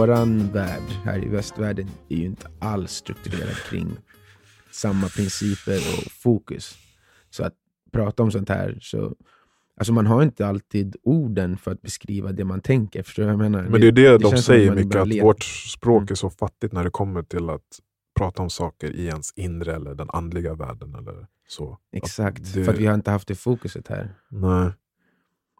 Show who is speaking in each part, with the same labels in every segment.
Speaker 1: våran värld här i västvärlden är ju inte alls strukturerad kring samma principer och fokus. Så att prata om sånt här, så Alltså man har inte alltid orden för att beskriva det man tänker. Förstår jag menar?
Speaker 2: Men det är det, det de säger mycket, att vårt språk
Speaker 1: Mm.
Speaker 2: är så fattigt när det kommer till att prata om saker i ens inre eller den andliga världen. Eller så.
Speaker 1: Exakt,
Speaker 2: det-
Speaker 1: för att vi har inte haft det fokuset här.
Speaker 2: Nej.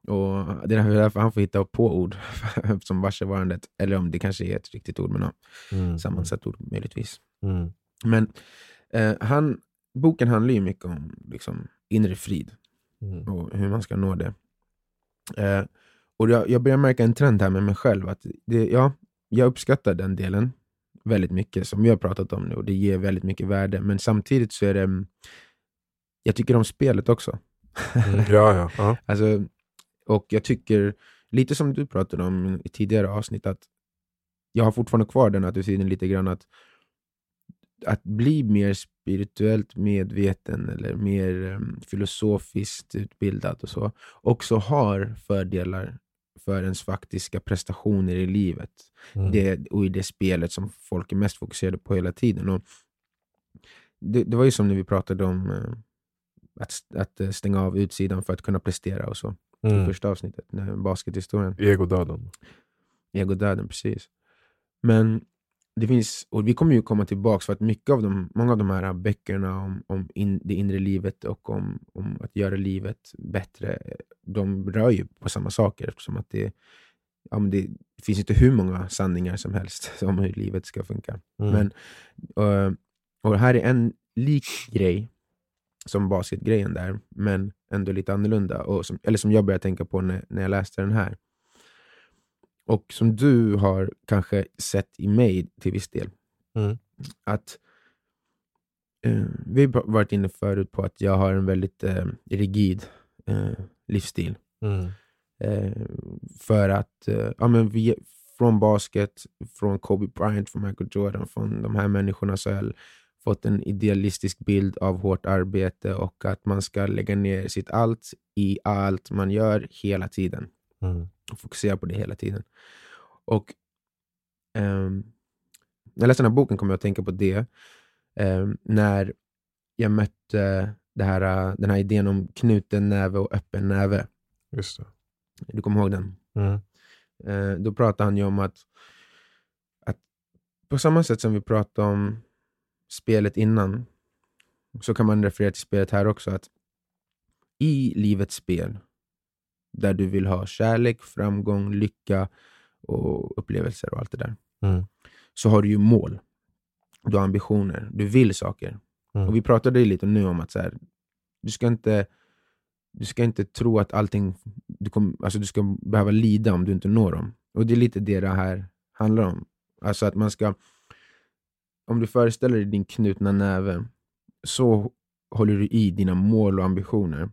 Speaker 1: Och Det är därför han får hitta på ord som varsevarandet, eller om det kanske är ett riktigt ord, men ja,
Speaker 2: Mm.
Speaker 1: sammansatt ord möjligtvis.
Speaker 2: Mm.
Speaker 1: Men eh, han, boken handlar ju mycket om liksom, inre frid
Speaker 2: Mm.
Speaker 1: och hur man ska nå det. Eh, och jag, jag börjar märka en trend här med mig själv. att det, ja, Jag uppskattar den delen väldigt mycket, som vi har pratat om nu, och det ger väldigt mycket värde. Men samtidigt så är det... mm, Jag tycker om spelet också.
Speaker 2: Mm. Ja, ja. ja.
Speaker 1: Alltså, och jag tycker, lite som du pratade om i tidigare avsnitt, att jag har fortfarande kvar den attityden lite grann att, att bli mer spirituellt medveten eller mer em, filosofiskt utbildad och så, också har fördelar för ens faktiska prestationer i livet
Speaker 2: Mm.
Speaker 1: det, och i det spelet som folk är mest fokuserade på hela tiden. Och det, det var ju som när vi pratade om eh, att, att eh, stänga av utsidan för att kunna prestera och så. I
Speaker 2: Mm.
Speaker 1: första avsnittet, baskethistorien.
Speaker 2: Egodöden.
Speaker 1: Egodöden, precis. Men det finns, och vi kommer ju komma tillbaka för att mycket av de, många av de här böckerna om, om in, det inre livet och om, om att göra livet bättre, de rör ju på samma saker eftersom att det, ja, men det, finns inte hur många sanningar som helst om hur livet ska funka.
Speaker 2: Mm.
Speaker 1: Men, och, och här är en lik grej som basketgrejen där, men ändå lite annorlunda. Och som, eller som jag började tänka på när, när jag läste den här. Och som du har kanske sett i mig till viss del.
Speaker 2: Mm.
Speaker 1: Att eh, Vi har varit inne förut på att jag har en väldigt eh, rigid eh, livsstil.
Speaker 2: Mm.
Speaker 1: Eh, för att eh, ja, men vi, från basket, från Kobe Bryant, från Michael Jordan, från de här människorna så har jag fått en idealistisk bild av hårt arbete och att man ska lägga ner sitt allt i allt man gör hela tiden.
Speaker 2: Mm.
Speaker 1: Och fokusera på det hela tiden. Och ehm, när jag läste den här boken kom jag att tänka på det. ehm, när jag mötte det här, den här idén om knuten näve och öppen näve.
Speaker 2: Just det.
Speaker 1: Du kommer ihåg den?
Speaker 2: Mm.
Speaker 1: Eh, då pratade han ju om att, att på samma sätt som vi pratade om spelet innan, så kan man referera till spelet här också. att I livets spel, där du vill ha kärlek, framgång, lycka och upplevelser och allt det där,
Speaker 2: Mm.
Speaker 1: så har du ju mål. Du har ambitioner, du vill saker.
Speaker 2: Mm.
Speaker 1: Och Vi pratade ju lite nu om att så här, du ska inte du ska inte tro att allting, du, kom, alltså du ska behöva lida om du inte når dem. Och det är lite det det här handlar om. Alltså att man ska, om du föreställer dig din knutna näve, så håller du i dina mål och ambitioner.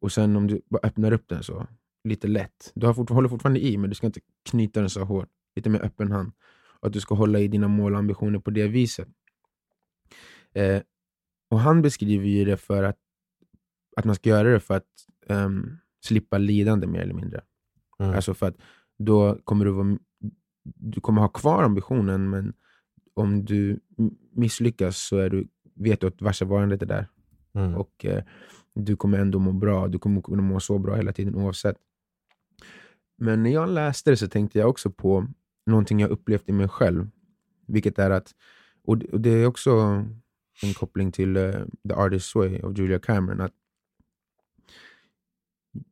Speaker 1: Och sen om du bara öppnar upp den så, lite lätt. Du har fort, håller fortfarande i, men du ska inte knyta den så hårt. Lite mer öppen hand. Och att du ska hålla i dina mål och ambitioner på det viset. Eh, och han beskriver ju det för att, att man ska göra det för att ehm, slippa lidande mer eller mindre.
Speaker 2: Mm.
Speaker 1: Alltså för att då kommer du, vara, du kommer ha kvar ambitionen, men om du misslyckas så är du, vet du att varsevarandet är där.
Speaker 2: Mm.
Speaker 1: Och eh, du kommer ändå må bra. Du kommer kunna må så bra hela tiden oavsett. Men när jag läste det så tänkte jag också på någonting jag upplevt i mig själv. Vilket är att, och det, och det är också en koppling till eh, The Artist's Way av Julia Cameron. Att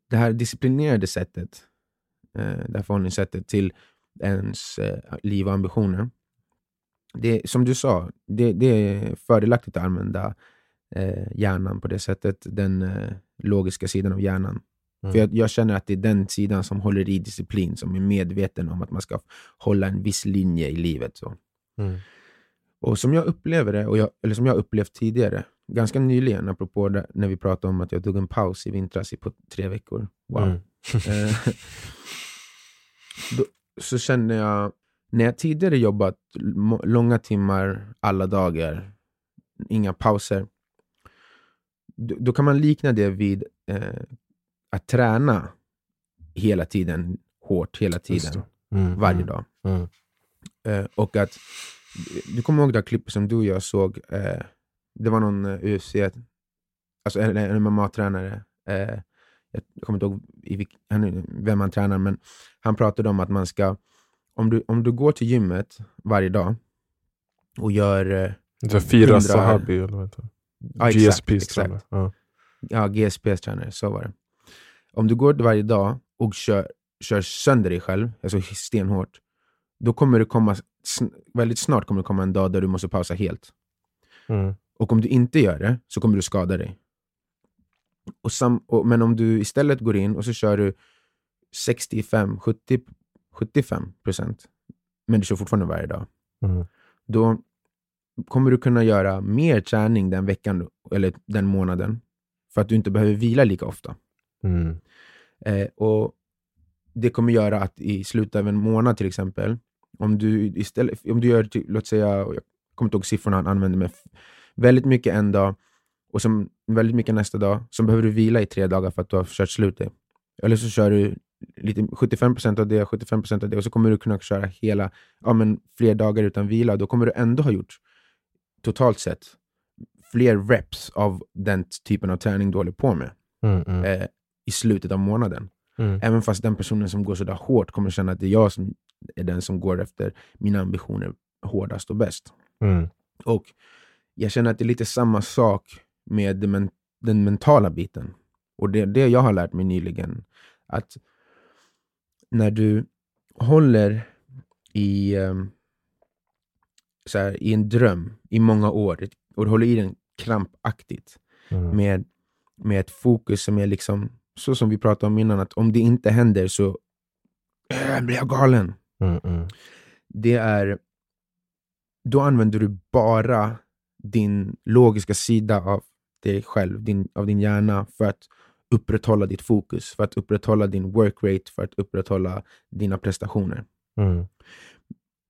Speaker 1: det här disciplinerade sättet, eh, det här förhållningssättet till ens eh, liv och ambitioner. Det, som du sa, det, det är fördelaktigt att använda eh, hjärnan på det sättet, den eh, logiska sidan av hjärnan.
Speaker 2: Mm.
Speaker 1: För jag, jag känner att det är den sidan som håller i disciplin, som är medveten om att man ska hålla en viss linje i livet. Så.
Speaker 2: Mm.
Speaker 1: Och som jag upplever det, och jag, eller som jag upplevt tidigare, ganska nyligen, apropå det, när vi pratade om att jag tog en paus i vintras på tre veckor. Wow.
Speaker 2: Mm.
Speaker 1: Eh, då, så kände jag, när jag tidigare jobbat långa timmar alla dagar, inga pauser, då, då kan man likna det vid eh, att träna hela tiden, hårt hela tiden.
Speaker 2: Mm.
Speaker 1: varje
Speaker 2: Mm.
Speaker 1: dag.
Speaker 2: Mm.
Speaker 1: Eh, och att, du kommer ihåg det här klippet som du och jag såg, eh, det var någon eh, UFC, alltså en, MMA-tränare, eh, jag kommer inte ihåg vem han tränar, men han pratade om att man ska, om du, om du går till gymmet varje dag och gör
Speaker 2: Fira
Speaker 1: 100
Speaker 2: Sahabi eller vad heter
Speaker 1: ja,
Speaker 2: GSPs tränare. Ja.
Speaker 1: Ja, GSPs tränare, så var det. Om du går varje dag och kör, kör sönder dig själv, alltså stenhårt, då kommer det komma, väldigt snart kommer det komma en dag där du måste pausa helt.
Speaker 2: Mm.
Speaker 1: Och om du inte gör det, så kommer du skada dig. Och sam, och, men om du istället går in och så kör du 65, 70, 75 procent, men du kör fortfarande varje dag,
Speaker 2: Mm.
Speaker 1: då kommer du kunna göra mer träning den veckan eller den månaden, för att du inte behöver vila lika ofta.
Speaker 2: Mm.
Speaker 1: Eh, och Det kommer göra att i slutet av en månad till exempel, om du istället, om du gör, ty- låt säga, jag kommer inte ihåg siffrorna han använde, men väldigt mycket en dag och som, väldigt mycket nästa dag, så behöver du vila i tre dagar för att du har kört slut det. Eller så kör du lite, 75% av det, 75% av det och så kommer du kunna köra hela, ja, men fler dagar utan vila. Då kommer du ändå ha gjort, totalt sett, fler reps av den typen av träning du håller på med
Speaker 2: Mm. Mm.
Speaker 1: eh, i slutet av månaden.
Speaker 2: Mm.
Speaker 1: Även fast den personen som går sådär hårt kommer känna att det är jag som är den som går efter mina ambitioner hårdast och bäst.
Speaker 2: Mm.
Speaker 1: Och jag känner att det är lite samma sak med den, men, den mentala biten. Och det, det jag har lärt mig nyligen, att när du håller i, ehm, så här, i en dröm i många år, och du håller i den krampaktigt,
Speaker 2: Mm.
Speaker 1: med, med ett fokus som är liksom, så som vi pratade om innan, att om det inte händer så äh, blir jag galen.
Speaker 2: Mm. Mm.
Speaker 1: Det är, då använder du bara din logiska sida av dig själv, din, av din hjärna, för att upprätthålla ditt fokus, för att upprätthålla din work rate, för att upprätthålla dina prestationer.
Speaker 2: Mm.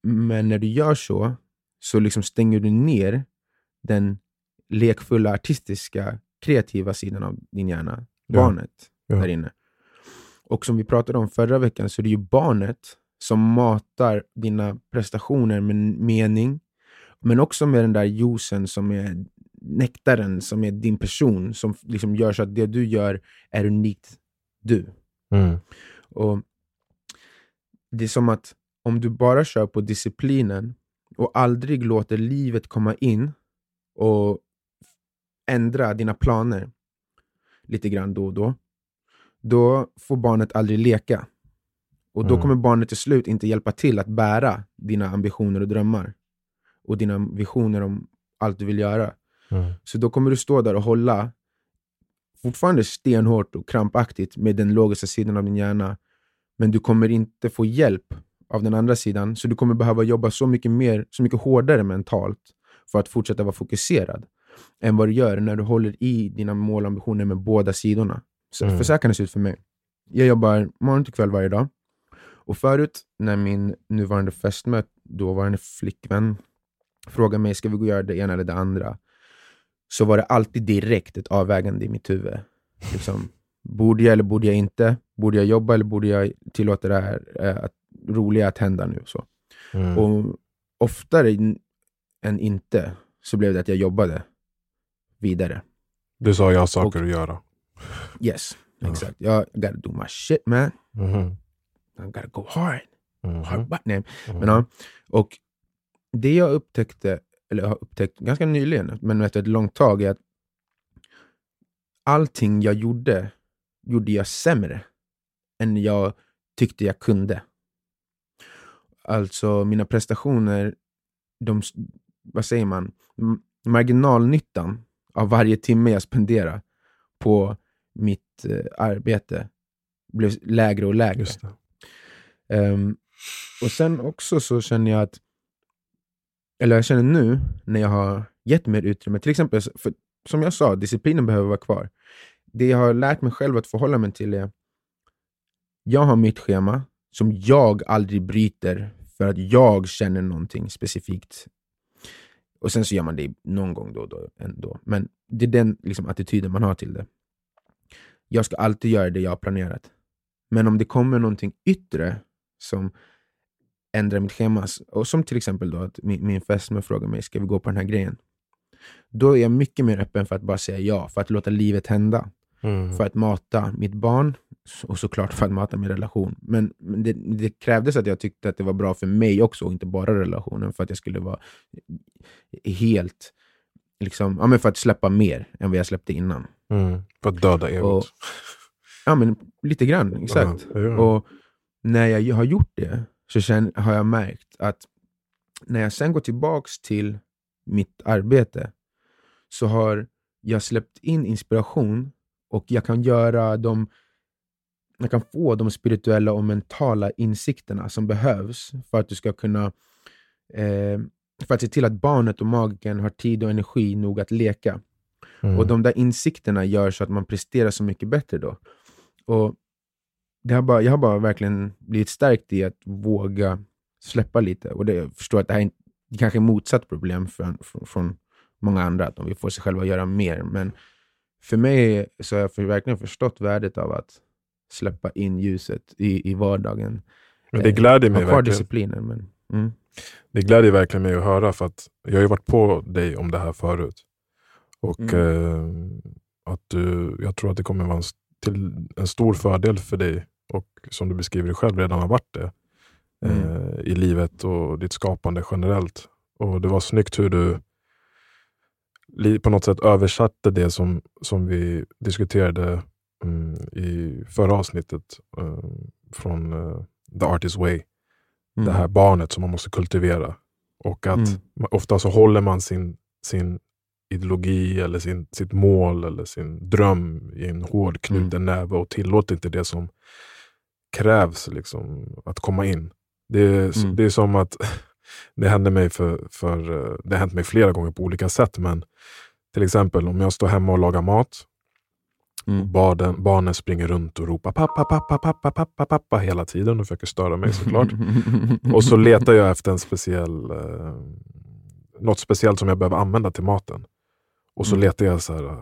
Speaker 1: Men när du gör så, så liksom stänger du ner den lekfulla, artistiska, kreativa sidan av din hjärna.
Speaker 2: Ja.
Speaker 1: Barnet
Speaker 2: Ja.
Speaker 1: där inne. Och som vi pratade om förra veckan så är det ju barnet som matar dina prestationer med mening, men också med den där juicen som är nektaren, som är din person, som liksom gör så att det du gör är unikt du.
Speaker 2: Mm.
Speaker 1: Och Det är som att om du bara kör på disciplinen och aldrig låter livet komma in och ändra dina planer lite grann då och då, då får barnet aldrig leka. Och då
Speaker 2: Mm.
Speaker 1: kommer barnet till slut inte hjälpa till att bära dina ambitioner och drömmar och dina visioner om allt du vill göra.
Speaker 2: Mm.
Speaker 1: Så då kommer du stå där och hålla fortfarande stenhårt och krampaktigt med den logiska sidan av din hjärna. Men du kommer inte få hjälp av den andra sidan. Så du kommer behöva jobba så mycket mer, så mycket hårdare mentalt för att fortsätta vara fokuserad än vad du gör när du håller i dina mål och ambitioner med båda sidorna. Så,
Speaker 2: Mm.
Speaker 1: Det se ut för mig. Jag jobbar morgon till kväll varje dag. Och förut när min nuvarande fästmö, dåvarande flickvän, frågade mig ska vi gå och göra det ena eller det andra så var det alltid direkt ett avvägande i mitt huvud. Liksom, borde jag eller borde jag inte? Borde jag jobba eller borde jag tillåta det här eh, att, roliga att hända nu? Så.
Speaker 2: Mm.
Speaker 1: Och oftare än inte så blev det att jag jobbade vidare.
Speaker 2: Du sa jag har saker
Speaker 1: Och-
Speaker 2: att göra.
Speaker 1: Yes,
Speaker 2: Ja.
Speaker 1: exakt. Jag gotta do my shit man.
Speaker 2: Mhm.
Speaker 1: I gotta go hard.
Speaker 2: Mhm.
Speaker 1: hard butt name.
Speaker 2: Mhm.
Speaker 1: Men, och det jag upptäckte, eller har upptäckt ganska nyligen, men efter ett långt tag, är att allting jag gjorde, gjorde jag sämre än jag tyckte jag kunde. Alltså mina prestationer, de, vad säger man, marginalnyttan av varje timme jag spenderade på mitt eh, arbete blev lägre och lägre. Ehm, och sen också så känner jag att, eller jag känner nu när jag har gett mer utrymme, till exempel, för, som jag sa, disciplinen behöver vara kvar. Det jag har lärt mig själv att förhålla mig till är, jag har mitt schema som jag aldrig bryter för att jag känner någonting specifikt. Och sen så gör man det någon gång då och då ändå. Men det är den liksom, attityden man har till det. Jag ska alltid göra det jag har planerat. Men om det kommer någonting yttre som ändra mitt schema. Och som till exempel då att min, min fästmö frågar mig, ska vi gå på den här grejen? Då är jag mycket mer öppen för att bara säga ja, för att låta livet hända.
Speaker 2: Mm.
Speaker 1: För att mata mitt barn och såklart för att mata min relation. Men det, det krävdes att jag tyckte att det var bra för mig också och inte bara relationen för att jag skulle vara helt, liksom, ja, men för att släppa mer än vad jag släppte innan.
Speaker 2: Mm. För att döda egot.
Speaker 1: Ja, men lite grann, exakt.
Speaker 2: Ja, ja.
Speaker 1: Och när jag har gjort det så känn, har jag märkt att när jag sen går tillbaks till mitt arbete så har jag släppt in inspiration och jag kan göra de jag kan få de spirituella och mentala insikterna som behövs för att du ska kunna eh, för att se till att barnet och magiken har tid och energi nog att leka.
Speaker 2: Mm.
Speaker 1: Och de där insikterna gör så att man presterar så mycket bättre då. Och det har bara, jag har bara verkligen blivit stärkt i att våga släppa lite. Och det, jag förstår att det här är en- kanske är motsatt problem från, från, från många andra, att de vill få sig själva att göra mer. Men för mig så har jag för, verkligen förstått värdet av att släppa in ljuset i, i vardagen.
Speaker 2: Men det gläder mig verkligen.
Speaker 1: disciplinen. Men, mm.
Speaker 2: Det gläder verkligen mig att höra för att jag har ju varit på dig om det här förut. Och
Speaker 1: Mm.
Speaker 2: eh, att du, jag tror att det kommer vara en, till en stor fördel för dig och som du beskriver det själv redan har varit det
Speaker 1: Mm.
Speaker 2: eh, i livet och ditt skapande generellt. Och Det var snyggt hur du på något sätt översatte det som, som vi diskuterade mm, i förra avsnittet eh, från eh, The Artist Way
Speaker 1: Mm.
Speaker 2: det här barnet som man måste kultivera. Och att
Speaker 1: Mm.
Speaker 2: ofta så håller man sin, sin ideologi eller sin, sitt mål eller sin dröm i en hård knuten näve och tillåter inte det som krävs liksom, att komma in. Det är,
Speaker 1: Mm.
Speaker 2: det är som att det hände mig för, för eh, det har hänt mig flera gånger på olika sätt. Men till exempel om jag står hemma och lagar mat
Speaker 1: Mm.
Speaker 2: Barnen, barnen springer runt och ropar pappa, pappa, pappa, pappa, pappa hela tiden och försöker störa mig såklart. Och så letar jag efter en speciell, eh, något speciellt som jag behöver använda till maten. Och så
Speaker 1: Mm.
Speaker 2: letar jag så här,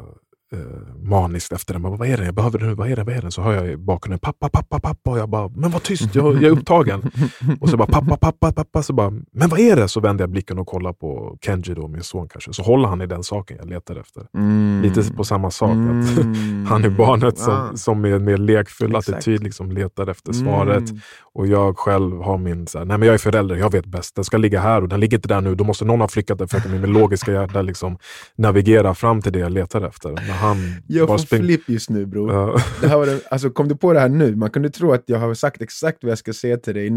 Speaker 2: eh, maniskt efter den. Bara, Vad är den? Jag behöver den nu. Vad är den? Vad är den? Så hör jag i bakgrunden pappa, pappa, pappa. Och jag bara, men var tyst, jag, jag är upptagen. Och så bara pappa, pappa, pappa. Så bara, men vad är det? Så vänder jag blicken och kollar på Kenji, då, min son kanske. Så håller han i den saken jag letar efter.
Speaker 1: Mm.
Speaker 2: Lite på samma sak. Att
Speaker 1: Mm.
Speaker 2: han är barnet som,
Speaker 1: Ah.
Speaker 2: som med, med lekfull
Speaker 1: Exakt.
Speaker 2: attityd liksom letar efter svaret.
Speaker 1: Mm.
Speaker 2: Och jag själv har min, så här, nej men jag är förälder, jag vet bäst. Den ska ligga här och den ligger inte där nu. Då måste någon ha flickat den för att min logiska hjärta liksom navigera fram till det jag letar efter. Men han
Speaker 1: Jag
Speaker 2: bara
Speaker 1: får
Speaker 2: spring-
Speaker 1: flipp just nu bror.
Speaker 2: Ja.
Speaker 1: Det här var det, alltså, kom du på det här nu? Man kunde tro att jag har sagt exakt vad jag ska säga till dig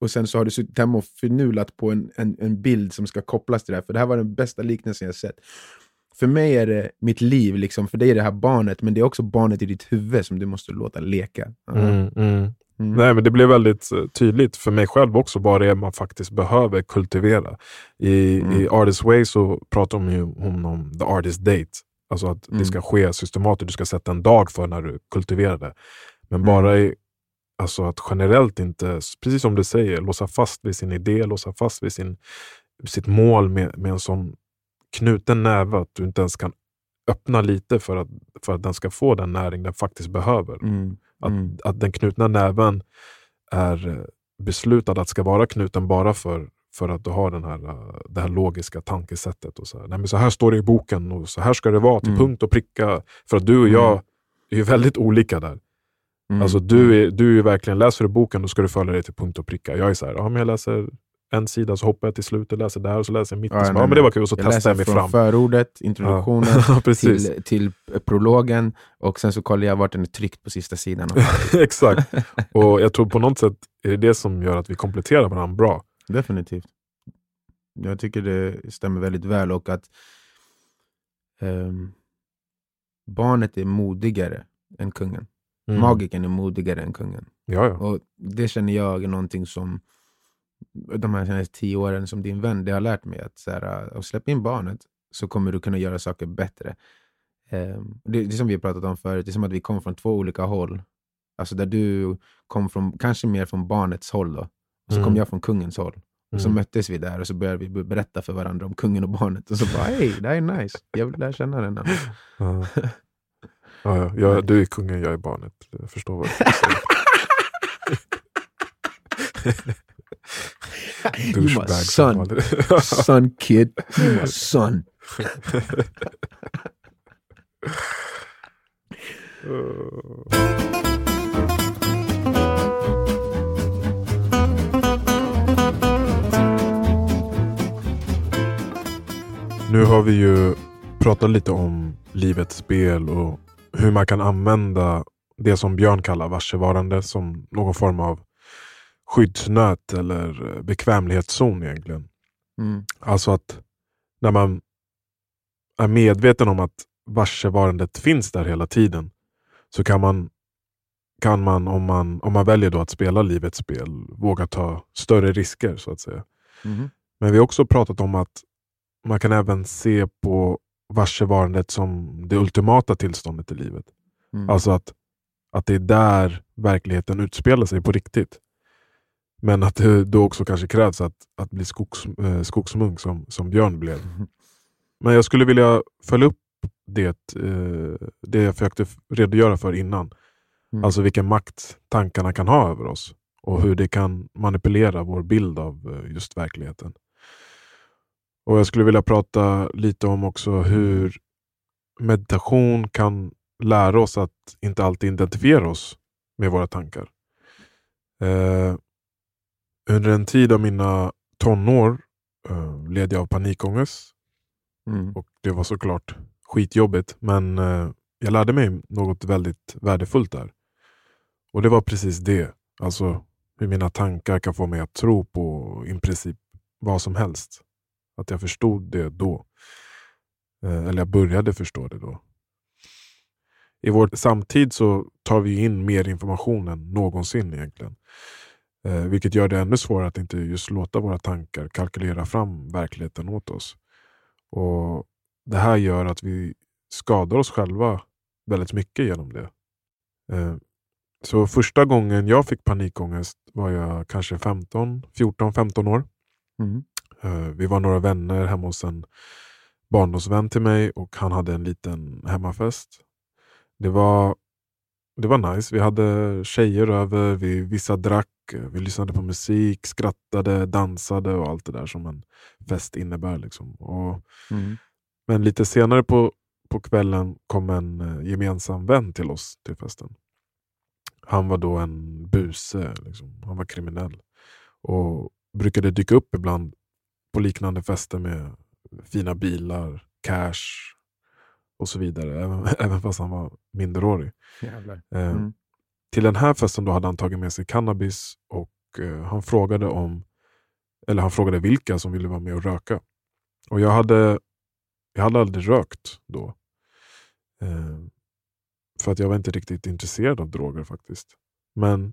Speaker 1: och sen så har du suttit hemma och förnulat på en, en, en bild som ska kopplas till det här. För det här var den bästa liknelsen jag sett. För mig är det mitt liv, liksom. för dig är det här barnet, men det är också barnet i ditt huvud som du måste låta leka.
Speaker 2: Mm, mm.
Speaker 1: Mm.
Speaker 2: Nej, men det blev väldigt eh, tydligt för mig själv också vad det är man faktiskt behöver kultivera. I,
Speaker 1: Mm.
Speaker 2: i Artist Way så pratar de ju om, om the artist date. Alltså att
Speaker 1: Mm.
Speaker 2: det ska ske systematiskt, du ska sätta en dag för när du kultiverar det. Men
Speaker 1: Mm.
Speaker 2: bara i, alltså att generellt inte, precis som du säger, låsa fast vid sin idé, låsa fast vid sin, sitt mål med, med en sån knuten näve att du inte ens kan öppna lite för att, för att den ska få den näring den faktiskt behöver.
Speaker 1: Mm.
Speaker 2: Att,
Speaker 1: Mm.
Speaker 2: att den knutna näven är beslutad att ska vara knuten bara för, för att du har den här, eh, det här logiska tankesättet. Och så, här. Nej, men så här står det i boken och så här ska det vara till
Speaker 1: Mm.
Speaker 2: punkt och pricka. För att du och jag
Speaker 1: Mm.
Speaker 2: är ju väldigt olika där.
Speaker 1: Mm.
Speaker 2: Alltså, du, är, du är verkligen, läser du boken då ska du följa det till punkt och pricka. Jag är så här, ja, men jag läser en sida så hoppar jag till slutet, läser där och så läser jag mitten.
Speaker 1: Ja, nej,
Speaker 2: ja, men det var kul och så
Speaker 1: jag
Speaker 2: testar jag mig
Speaker 1: från
Speaker 2: fram.
Speaker 1: förordet, introduktionen,
Speaker 2: Ja,
Speaker 1: till, till prologen och sen så kollar jag vart den är tryckt på sista sidan.
Speaker 2: Exakt. Och jag tror på något sätt är det det som gör att vi kompletterar varandra bra.
Speaker 1: Definitivt. Jag tycker det stämmer väldigt väl och att ehm, barnet är modigare än kungen.
Speaker 2: Mm.
Speaker 1: Magiken är modigare än kungen.
Speaker 2: Ja, ja.
Speaker 1: Och Det känner jag är någonting som de här senaste tio åren som din vän, det har lärt mig att så här, att släppa in barnet så kommer du kunna göra saker bättre. Ehm, det, det är som vi har pratat om förut, det är som att vi kom från två olika håll. Alltså där du kom från, kanske mer från barnets håll då, och så kom
Speaker 2: Mm.
Speaker 1: jag från kungens håll. Och så
Speaker 2: Mm.
Speaker 1: möttes vi där och så började vi berätta för varandra om kungen och barnet. Och så bara, hej, det här är nice. Jag vill lära känna den. här."
Speaker 2: Ja. Ja, ja. Jag, du är kungen, jag är barnet. Jag förstår vad du säger.
Speaker 1: you my son. son kid. You my son.
Speaker 2: Nu har vi ju pratat lite om livets spel och hur man kan använda det som Björn kallar varsevarande som någon form av skyddsnät eller bekvämlighetszon egentligen.
Speaker 1: Mm.
Speaker 2: Alltså att när man är medveten om att varsevarandet finns där hela tiden så kan man, kan man, om, man om man väljer då att spela livets spel, våga ta större risker så att säga.
Speaker 1: Mhm.
Speaker 2: Men vi har också pratat om att man kan även se på varsevarandet som det ultimata tillståndet i livet.
Speaker 1: Mm.
Speaker 2: Alltså att, att det är där verkligheten utspelar sig på riktigt. Men att det då också kanske krävs att, att bli skogs, eh, skogsmunk som, som Björn blev.
Speaker 1: Mhm.
Speaker 2: Men jag skulle vilja följa upp det, eh, det jag försökte redogöra för innan.
Speaker 1: Mm.
Speaker 2: Alltså vilken makt tankarna kan ha över oss och hur det kan manipulera vår bild av eh, just verkligheten. Och Jag skulle vilja prata lite om också hur meditation kan lära oss att inte alltid identifiera oss med våra tankar. Eh, under en tid av mina tonår eh, led jag av panikångest
Speaker 1: Mm.
Speaker 2: och det var såklart skitjobbigt. Men eh, jag lärde mig något väldigt värdefullt där. Och det var precis det. Alltså hur mina tankar kan få mig att tro på i princip vad som helst. Att jag förstod det då. Eh, eller jag började förstå det då. I vår samtid så tar vi in mer information än någonsin egentligen. Eh, vilket gör det ännu svårare att inte just låta våra tankar kalkylera fram verkligheten åt oss. Och Det här gör att vi skadar oss själva väldigt mycket genom det. Eh, så första gången jag fick panikångest var jag kanske 15, 14-15 år.
Speaker 1: Mm.
Speaker 2: Eh, Vi var några vänner hemma hos en barndomsvän till mig och han hade en liten hemmafest. Det var, det var nice. Vi hade tjejer över, vi, vissa drack, vi lyssnade på musik, skrattade, dansade och allt det där som en fest innebär. Liksom. Och,
Speaker 1: Mm.
Speaker 2: men lite senare på, på kvällen kom en eh, gemensam vän till oss till festen. Han var då en buse, liksom. han var kriminell. Och brukade dyka upp ibland på liknande fester med fina bilar, cash och så vidare. Även, även fast han var minderårig. Eh,
Speaker 1: Mm.
Speaker 2: Till den här festen då hade han tagit med sig cannabis och eh, han frågade om eller han frågade vilka som ville vara med och röka. Och jag hade, jag hade aldrig rökt då. Eh, för att jag var inte riktigt intresserad av droger faktiskt. Men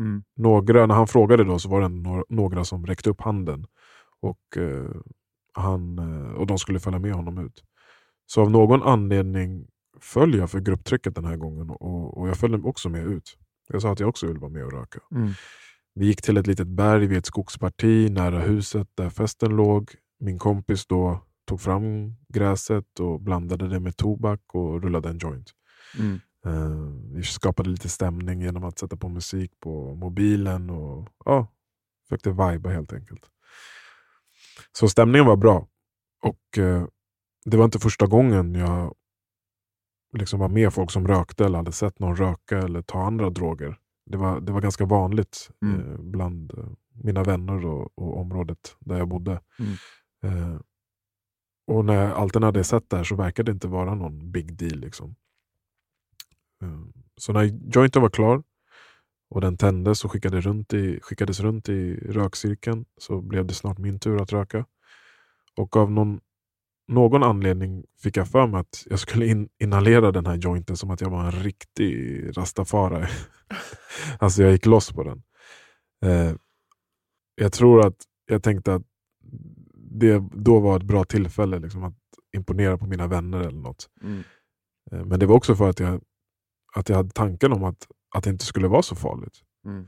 Speaker 1: Mm.
Speaker 2: några, när han frågade då så var det några, några som räckte upp handen. Och, eh, han, eh, och de skulle följa med honom ut. Så av någon anledning föll jag för grupptrycket den här gången och, och jag följde också med ut. Jag sa att jag också ville vara med och röka.
Speaker 1: Mm.
Speaker 2: Vi gick till ett litet berg vid ett skogsparti nära huset där festen låg. Min kompis då tog fram gräset och blandade det med tobak och rullade en joint.
Speaker 1: Mm.
Speaker 2: Eh, vi skapade lite stämning genom att sätta på musik på mobilen och ja, försökte viba helt enkelt. Så stämningen var bra. Och eh, Det var inte första gången jag liksom var med folk som rökte eller hade sett någon röka eller ta andra droger. Det var, det var ganska vanligt
Speaker 1: Mm.
Speaker 2: eh, bland eh, mina vänner och, och området där jag bodde.
Speaker 1: Mm.
Speaker 2: Och när jag hade sett det här så verkade det inte vara någon big deal. Liksom. Så när jointen var klar och den tändes och skickade runt i, skickades runt i rökcirkeln så blev det snart min tur att röka. Och av någon, någon anledning fick jag för mig att jag skulle in, inhalera den här jointen som att jag var en riktig rastafari. alltså jag gick loss på den. Eh, jag tror att jag tänkte att det då var ett bra tillfälle liksom, att imponera på mina vänner eller något.
Speaker 1: Mm.
Speaker 2: Eh, Men det var också för att jag, att jag hade tanken om att, att det inte skulle vara så farligt.
Speaker 1: Mm.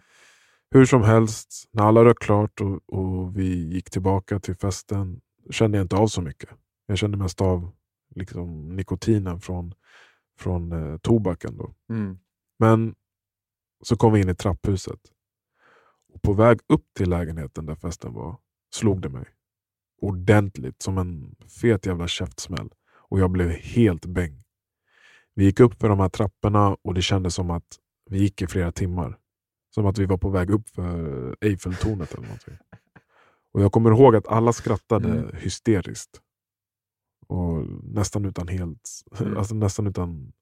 Speaker 2: Hur som helst, när alla rök klart och, och vi gick tillbaka till festen kände jag inte av så mycket. Jag kände mest av liksom, nikotinen från, från eh, tobaken. Då.
Speaker 1: Mm.
Speaker 2: Men så kom vi in i trapphuset. Och på väg upp till lägenheten där festen var slog det mig ordentligt, som en fet jävla käftsmäll. Och jag blev helt bäng. Vi gick upp för de här trapporna och det kändes som att vi gick i flera timmar. Som att vi var på väg upp för Eiffeltornet eller någonting. Och jag kommer ihåg att alla skrattade
Speaker 1: Mm.
Speaker 2: hysteriskt. Och nästan utan helt,
Speaker 1: Mm.
Speaker 2: alltså nästan utan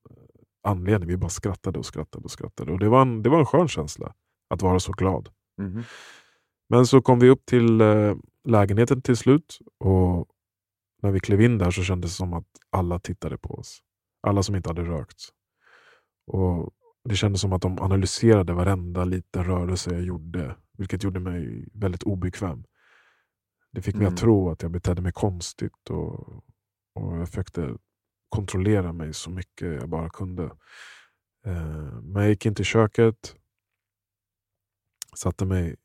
Speaker 2: anledning. Vi bara skrattade och skrattade och skrattade. Och det var en, det var en skön känsla att vara så glad.
Speaker 1: Mhm.
Speaker 2: Men så kom vi upp till eh, lägenheten till slut och när vi klev in där så kändes det som att alla tittade på oss. Alla som inte hade rökt. Och Det kändes som att de analyserade varenda liten rörelse jag gjorde, vilket gjorde mig väldigt obekväm. Det fick mig
Speaker 1: Mm.
Speaker 2: att tro att jag betedde mig konstigt och, och jag försökte kontrollera mig så mycket jag bara kunde. Eh, men jag gick in till köket, satte mig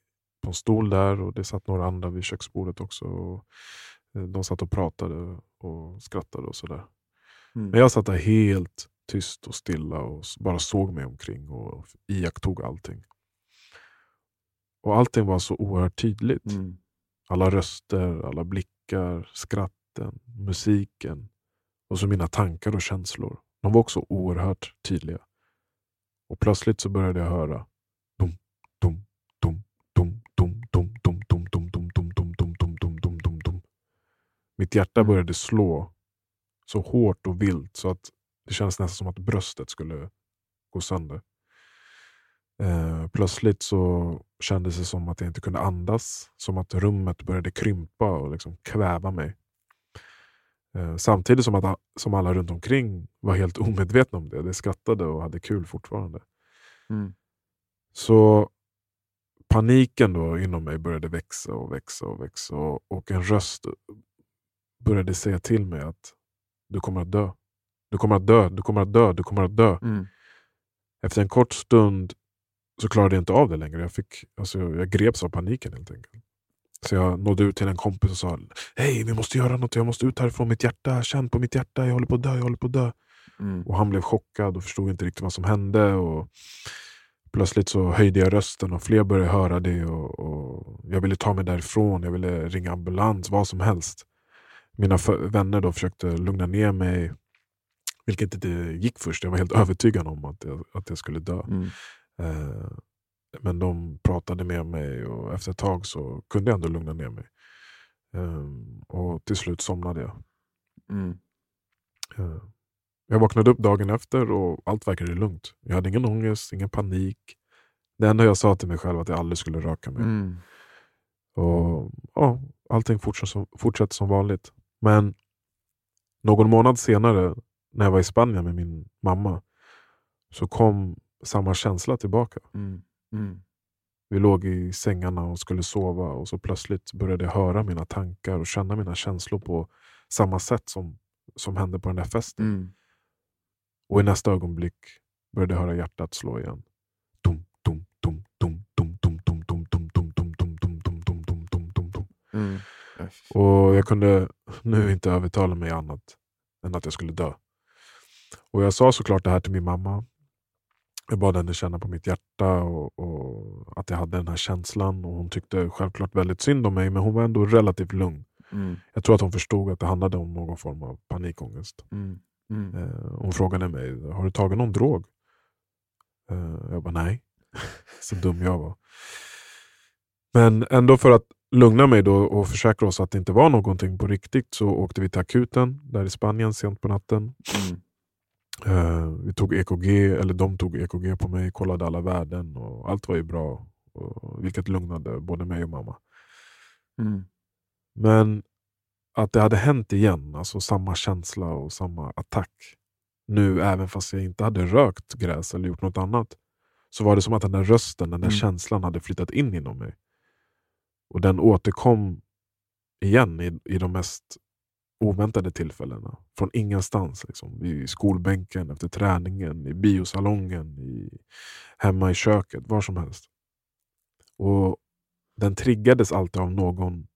Speaker 2: på en stol där och det satt några andra vid köksbordet också. Och eh, de satt och pratade och skrattade och sådär.
Speaker 1: Mm.
Speaker 2: Men jag satt där helt tyst och stilla och bara såg mig omkring och iakttog allting. Och allting var så oerhört tydligt.
Speaker 1: Mm.
Speaker 2: Alla röster, alla blickar, skratten, musiken och så mina tankar och känslor. De var också oerhört tydliga. Och plötsligt så började jag höra dum, dum, dum, dum, dum, dum, dum, dum, dum, dum, dum, dum, dum, dum, dum, dum, dum, dum. Mitt hjärta
Speaker 1: Mm.
Speaker 2: började slå så hårt och vilt så att det kändes nästan som att bröstet skulle gå sönder. Eh, plötsligt så kändes det som att jag inte kunde andas. Som att rummet började krympa och liksom kväva mig. Eh, samtidigt som, att, som alla runt omkring var helt omedvetna om det. De skrattade och hade kul fortfarande.
Speaker 1: Mm.
Speaker 2: Så paniken då inom mig började växa och växa och växa. Och, och en röst började säga till mig att du kommer att dö. Du kommer att dö, du kommer att dö, du kommer att dö.
Speaker 1: Mm.
Speaker 2: Efter en kort stund så klarade jag inte av det längre. Jag, fick, alltså, jag greps av paniken helt enkelt. Så jag nådde ut till en kompis och sa Hej, vi måste göra något. Jag måste ut härifrån. Mitt hjärta, känn på mitt hjärta. Jag håller på att dö, jag håller på att dö.
Speaker 1: Mm.
Speaker 2: Och han blev chockad och förstod inte riktigt vad som hände. Och plötsligt så höjde jag rösten och fler började höra det. Och, och jag ville ta mig därifrån. Jag ville ringa ambulans, vad som helst. Mina vänner då försökte lugna ner mig. Vilket inte gick först. Jag var helt övertygad om att jag, att jag skulle dö.
Speaker 1: Mm.
Speaker 2: Eh, men de pratade med mig och efter ett tag så kunde jag ändå lugna ner mig. Ehm, och till slut somnade jag.
Speaker 1: Mm.
Speaker 2: Eh, Jag vaknade upp dagen efter och allt verkade lugnt. Jag hade ingen ångest, ingen panik. Det enda jag sa till mig själv var att jag aldrig skulle röka mer.
Speaker 1: Mm.
Speaker 2: Och, ja, allting fortsatte som, fortsatte som vanligt. Men någon månad senare, när jag var i Spanien med min mamma, så kom samma känsla tillbaka.
Speaker 1: Mm. Mm.
Speaker 2: Vi låg i sängarna och skulle sova och så plötsligt började jag höra mina tankar och känna mina känslor på samma sätt som, som hände på den där festen.
Speaker 1: Mm.
Speaker 2: Och i nästa ögonblick började jag höra hjärtat slå igen. Dum, dum, dum, dum, dum, dum, dum, dum, dum, dum, dum, dum, dum, dum, dum, dum, dum, dum, dum.
Speaker 1: Mm. Ja, fy-
Speaker 2: Och jag kunde nu inte övertala mig annat än att jag skulle dö. Och jag sa såklart det här till min mamma. Jag bad henne känna på mitt hjärta och, och att jag hade den här känslan. Och Hon tyckte självklart väldigt synd om mig men hon var ändå relativt lugn.
Speaker 1: Mm.
Speaker 2: Jag tror att hon förstod att det handlade om någon form av panikångest.
Speaker 1: Mm. Mm.
Speaker 2: Eh, hon frågade mig, har du tagit någon drog? Eh, jag bara nej. Så dum jag var. Men ändå för att lugna mig då och försäkra oss att det inte var någonting på riktigt så åkte vi till akuten där i Spanien sent på natten. Eh, vi tog EKG, eller de tog EKG på mig, kollade alla värden och allt var ju bra. Och, vilket lugnade både mig och mamma.
Speaker 1: Mm.
Speaker 2: Men att det hade hänt igen, alltså samma känsla och samma attack. Nu även fast jag inte hade rökt gräs eller gjort något annat. Så var det som att den där rösten, den där
Speaker 1: Mm.
Speaker 2: känslan hade flyttat in inom mig. Och den återkom igen i, i de mest oväntade tillfällena. Från ingenstans. Liksom. I skolbänken, efter träningen, i biosalongen, i, hemma i köket, var som helst. Och Den triggades alltid av någon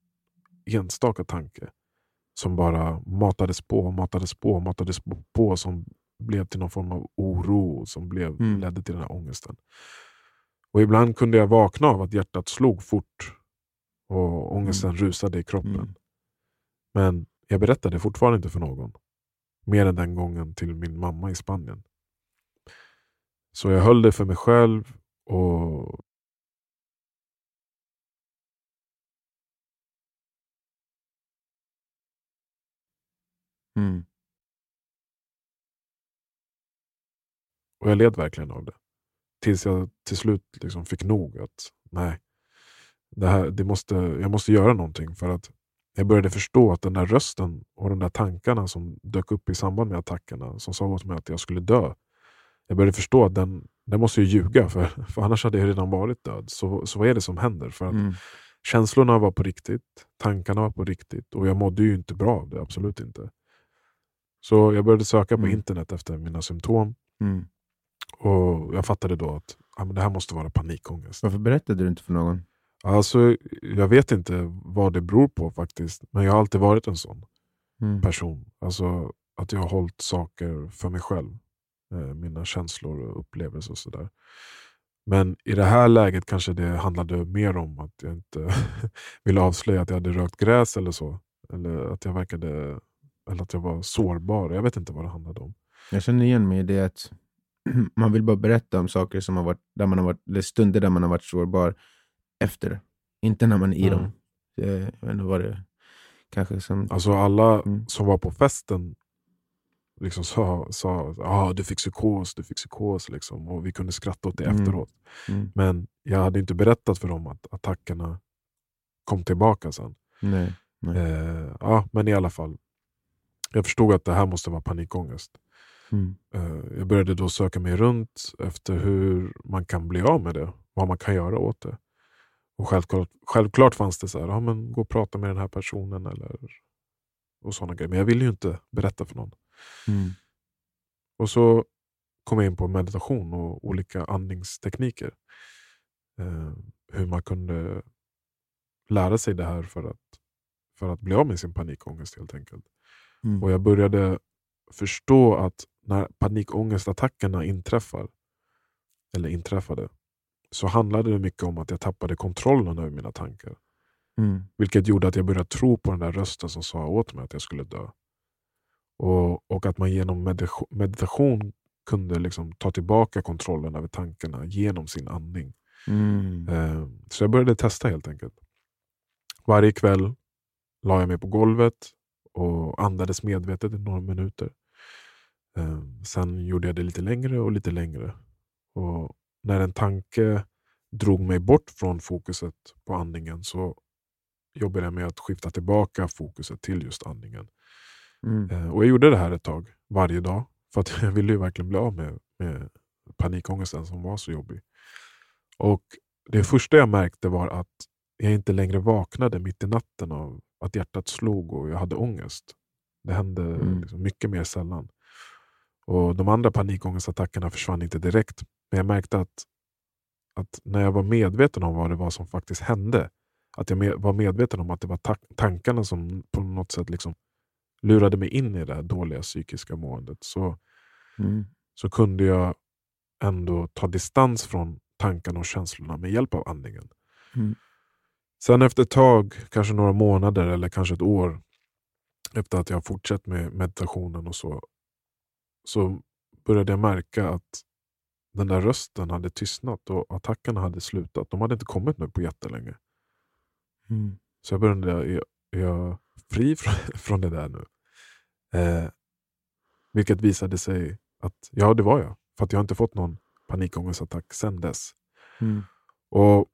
Speaker 2: enstaka tanke som bara matades på, matades på, matades på som blev till någon form av oro som blev,
Speaker 1: Mm.
Speaker 2: ledde till den här ångesten. Och ibland kunde jag vakna av att hjärtat slog fort och ångesten mm. rusade i kroppen. Mm. Men jag berättade fortfarande inte för någon. Mer än den gången till min mamma i Spanien. Så jag höll det för mig själv och
Speaker 1: Mm.
Speaker 2: Och jag led verkligen av det. Tills jag till slut liksom fick nog. att nej, det här, det måste, Jag måste göra någonting. För att jag började förstå att den där rösten och de där tankarna som dök upp i samband med attackerna, som sa åt mig att jag skulle dö. Jag började förstå att den, den måste ju ljuga, för, för annars hade jag redan varit död. Så, så vad är det som händer? För att mm. Känslorna var på riktigt, tankarna var på riktigt och jag mådde ju inte bra av det, absolut inte. Så jag började söka på mm. internet efter mina symptom.
Speaker 1: Mm.
Speaker 2: Och Jag fattade då att ja, men det här måste vara panikångest.
Speaker 1: Varför berättade du inte för någon?
Speaker 2: Alltså, jag vet inte vad det beror på faktiskt. Men jag har alltid varit en sån mm. person. Alltså, att jag har hållit saker för mig själv. Eh, mina känslor och upplevelser och sådär. Men i det här läget kanske det handlade mer om att jag inte ville avslöja att jag hade rökt gräs eller så. Eller att jag verkade eller att jag var sårbar. Jag vet inte vad det handlade om.
Speaker 1: Jag känner igen mig i det att man vill bara berätta om saker som har varit, där man har varit, eller stunder där man har varit sårbar efter. Inte när man är i mm. dem. Jag vet vad det kanske som...
Speaker 2: Alltså alla mm. som var på festen liksom sa, sa ah, du fick psykos, du fick psykos. Liksom. Och vi kunde skratta åt det mm. efteråt.
Speaker 1: Mm.
Speaker 2: Men jag hade inte berättat för dem att attackerna kom tillbaka sen.
Speaker 1: Nej, nej.
Speaker 2: Eh, ja, men i alla fall, jag förstod att det här måste vara panikångest.
Speaker 1: Mm.
Speaker 2: Eh, jag började då söka mig runt efter hur man kan bli av med det. Vad man kan göra åt det. Och självklart, självklart fanns det så här, ja, men gå och prata med den här personen. Eller, och såna grejer. Men jag ville ju inte berätta för någon.
Speaker 1: Mm.
Speaker 2: Och så kom jag in på meditation och olika andningstekniker. Eh, hur man kunde lära sig det här för att, för att bli av med sin panikångest helt enkelt.
Speaker 1: Mm.
Speaker 2: Och jag började förstå att när panikångestattackerna inträffar, eller inträffade, så handlade det mycket om att jag tappade kontrollen över mina tankar.
Speaker 1: Mm.
Speaker 2: Vilket gjorde att jag började tro på den där rösten som sa åt mig att jag skulle dö. Och, och att man genom meditation kunde liksom ta tillbaka kontrollen över tankarna genom sin andning.
Speaker 1: Mm.
Speaker 2: Eh, så jag började testa helt enkelt. Varje kväll la jag mig på golvet och andades medvetet i några minuter. Um, sen gjorde jag det lite längre och lite längre. Och när en tanke drog mig bort från fokuset på andningen så jobbade jag med att skifta tillbaka fokuset till just andningen.
Speaker 1: Mm.
Speaker 2: Uh, och Jag gjorde det här ett tag, varje dag. För att jag ville ju verkligen bli av med, med panikångesten som var så jobbig. Och Det första jag märkte var att jag inte längre vaknade mitt i natten av att hjärtat slog och jag hade ångest. Det hände mm. liksom mycket mer sällan. Och De andra panikångestattackerna försvann inte direkt. Men jag märkte att, att när jag var medveten om vad det var som faktiskt hände, att jag med, var medveten om att det var ta tankarna som på något sätt liksom lurade mig in i det här dåliga psykiska måendet, så,
Speaker 1: mm.
Speaker 2: så kunde jag ändå ta distans från tankarna och känslorna med hjälp av andningen.
Speaker 1: Mm.
Speaker 2: Sen efter ett tag, kanske några månader eller kanske ett år efter att jag fortsatt med meditationen och så, så började jag märka att den där rösten hade tystnat och attackerna hade slutat. De hade inte kommit nu på jättelänge.
Speaker 1: Mm.
Speaker 2: Så jag började, är, är jag fri från, från det där nu? Eh, vilket visade sig att ja, det var jag. För att jag har inte fått någon panikångestattack sedan dess.
Speaker 1: Mm.
Speaker 2: Och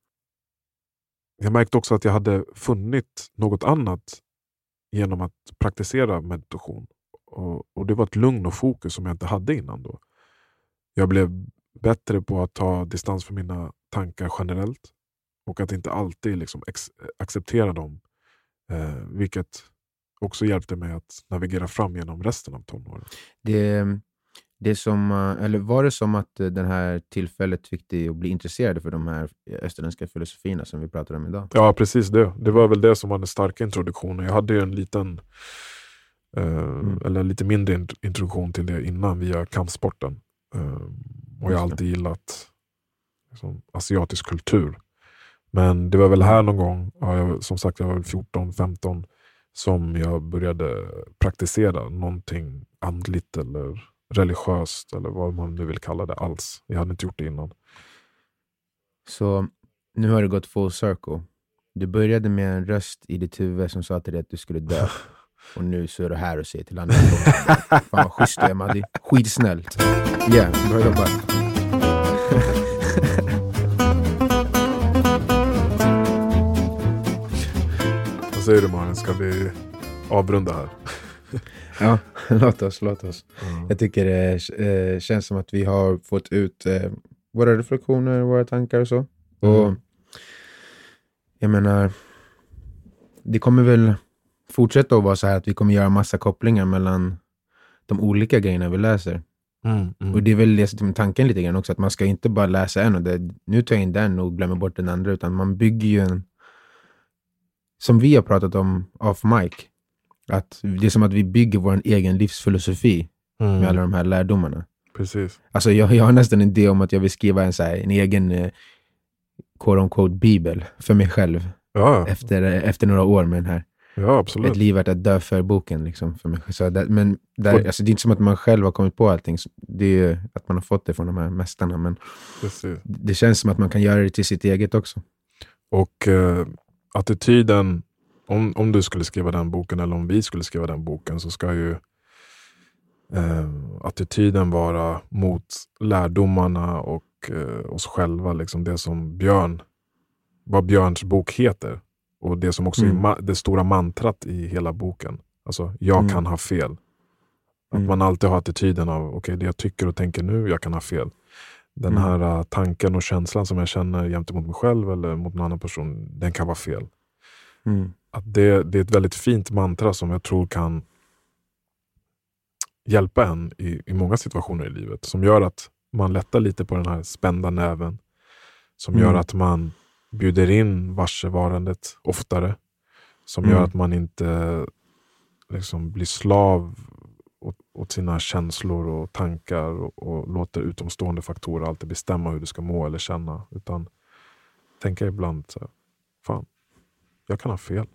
Speaker 2: jag märkte också att jag hade funnit något annat genom att praktisera meditation. Och, och Det var ett lugn och fokus som jag inte hade innan. då. Jag blev bättre på att ta distans från mina tankar generellt och att inte alltid liksom acceptera dem. Eh, vilket också hjälpte mig att navigera fram genom resten av tonåren.
Speaker 1: Det, det som, eh, eller var det som att eh, det här tillfället fick dig att bli intresserad för de här österländska filosofierna som vi pratar om idag?
Speaker 2: Ja, precis det. Det var väl det som var den starka introduktionen. Jag hade ju en liten, eh, mm. eller lite mindre introduktion till det innan via kampsporten. Eh, och jag har alltid gillat liksom, asiatisk kultur. Men det var väl här någon gång, ja, jag, som sagt jag var 14-15, som jag började praktisera någonting andligt eller religiöst eller vad man nu vill kalla det alls. Jag hade inte gjort det innan.
Speaker 1: Så nu har det gått full circle. Du började med en röst i ditt huvud som sa till dig att du skulle dö. Och nu så är du här och säger till andra Fan vad schysst du är Maddi. Skitsnällt. Yeah, bra jobbat.
Speaker 2: Vad säger du Malin, ska vi avrunda här?
Speaker 1: ja, låt oss. Låt oss.
Speaker 2: Mm.
Speaker 1: Jag tycker det eh, känns som att vi har fått ut eh, våra reflektioner, våra tankar och så. Och
Speaker 2: Mm.
Speaker 1: jag menar, det kommer väl fortsätta att vara så här att vi kommer göra massa kopplingar mellan de olika grejerna vi läser.
Speaker 2: Mm, mm.
Speaker 1: Och det är väl det som är tanken lite grann också, att man ska inte bara läsa en och det, nu tar jag in den och glömmer bort den andra, utan man bygger ju en, som vi har pratat om off mic, att det är som att vi bygger vår egen livsfilosofi med
Speaker 2: Mm,
Speaker 1: alla de här lärdomarna.
Speaker 2: Precis.
Speaker 1: Alltså jag, jag har nästan en idé om att jag vill skriva en, så här, en egen eh, quote on quote bibel för mig själv
Speaker 2: Ja,
Speaker 1: efter, efter några år med den här.
Speaker 2: Ja
Speaker 1: Ett
Speaker 2: absolut.
Speaker 1: liv värt att dö. Liksom, för mig. själv. Så där, men där,
Speaker 2: Och-
Speaker 1: alltså, det är inte som att man själv har kommit på allting. Det är att man har fått det från de här mästarna. Men
Speaker 2: Precis.
Speaker 1: det känns som att man kan göra det till sitt eget också.
Speaker 2: Och eh, attityden, om, om du skulle skriva den boken eller om vi skulle skriva den boken så ska ju eh, attityden vara mot lärdomarna och eh, oss själva. Liksom det som Björn, vad Björns bok heter. Och det som också
Speaker 1: Mm.
Speaker 2: är det stora mantrat i hela boken. Alltså, jag
Speaker 1: Mm.
Speaker 2: kan ha fel. Att
Speaker 1: Mm.
Speaker 2: man alltid har attityden av, okej det jag tycker och tänker nu, jag kan ha fel. Den
Speaker 1: Mm.
Speaker 2: här uh, tanken och känslan som jag känner gentemot mig själv eller mot någon annan person, den kan vara fel.
Speaker 1: Mm.
Speaker 2: Att det, det är ett väldigt fint mantra som jag tror kan hjälpa en i, i många situationer i livet. Som gör att man lättar lite på den här spända näven. Som gör
Speaker 1: Mm.
Speaker 2: att man bjuder in varsevarandet oftare. Som
Speaker 1: Mm.
Speaker 2: gör att man inte liksom blir slav åt, åt sina känslor och tankar och, och låter utomstående faktorer alltid bestämma hur du ska må eller känna. Utan tänka ibland så här, fan, jag kan ha fel.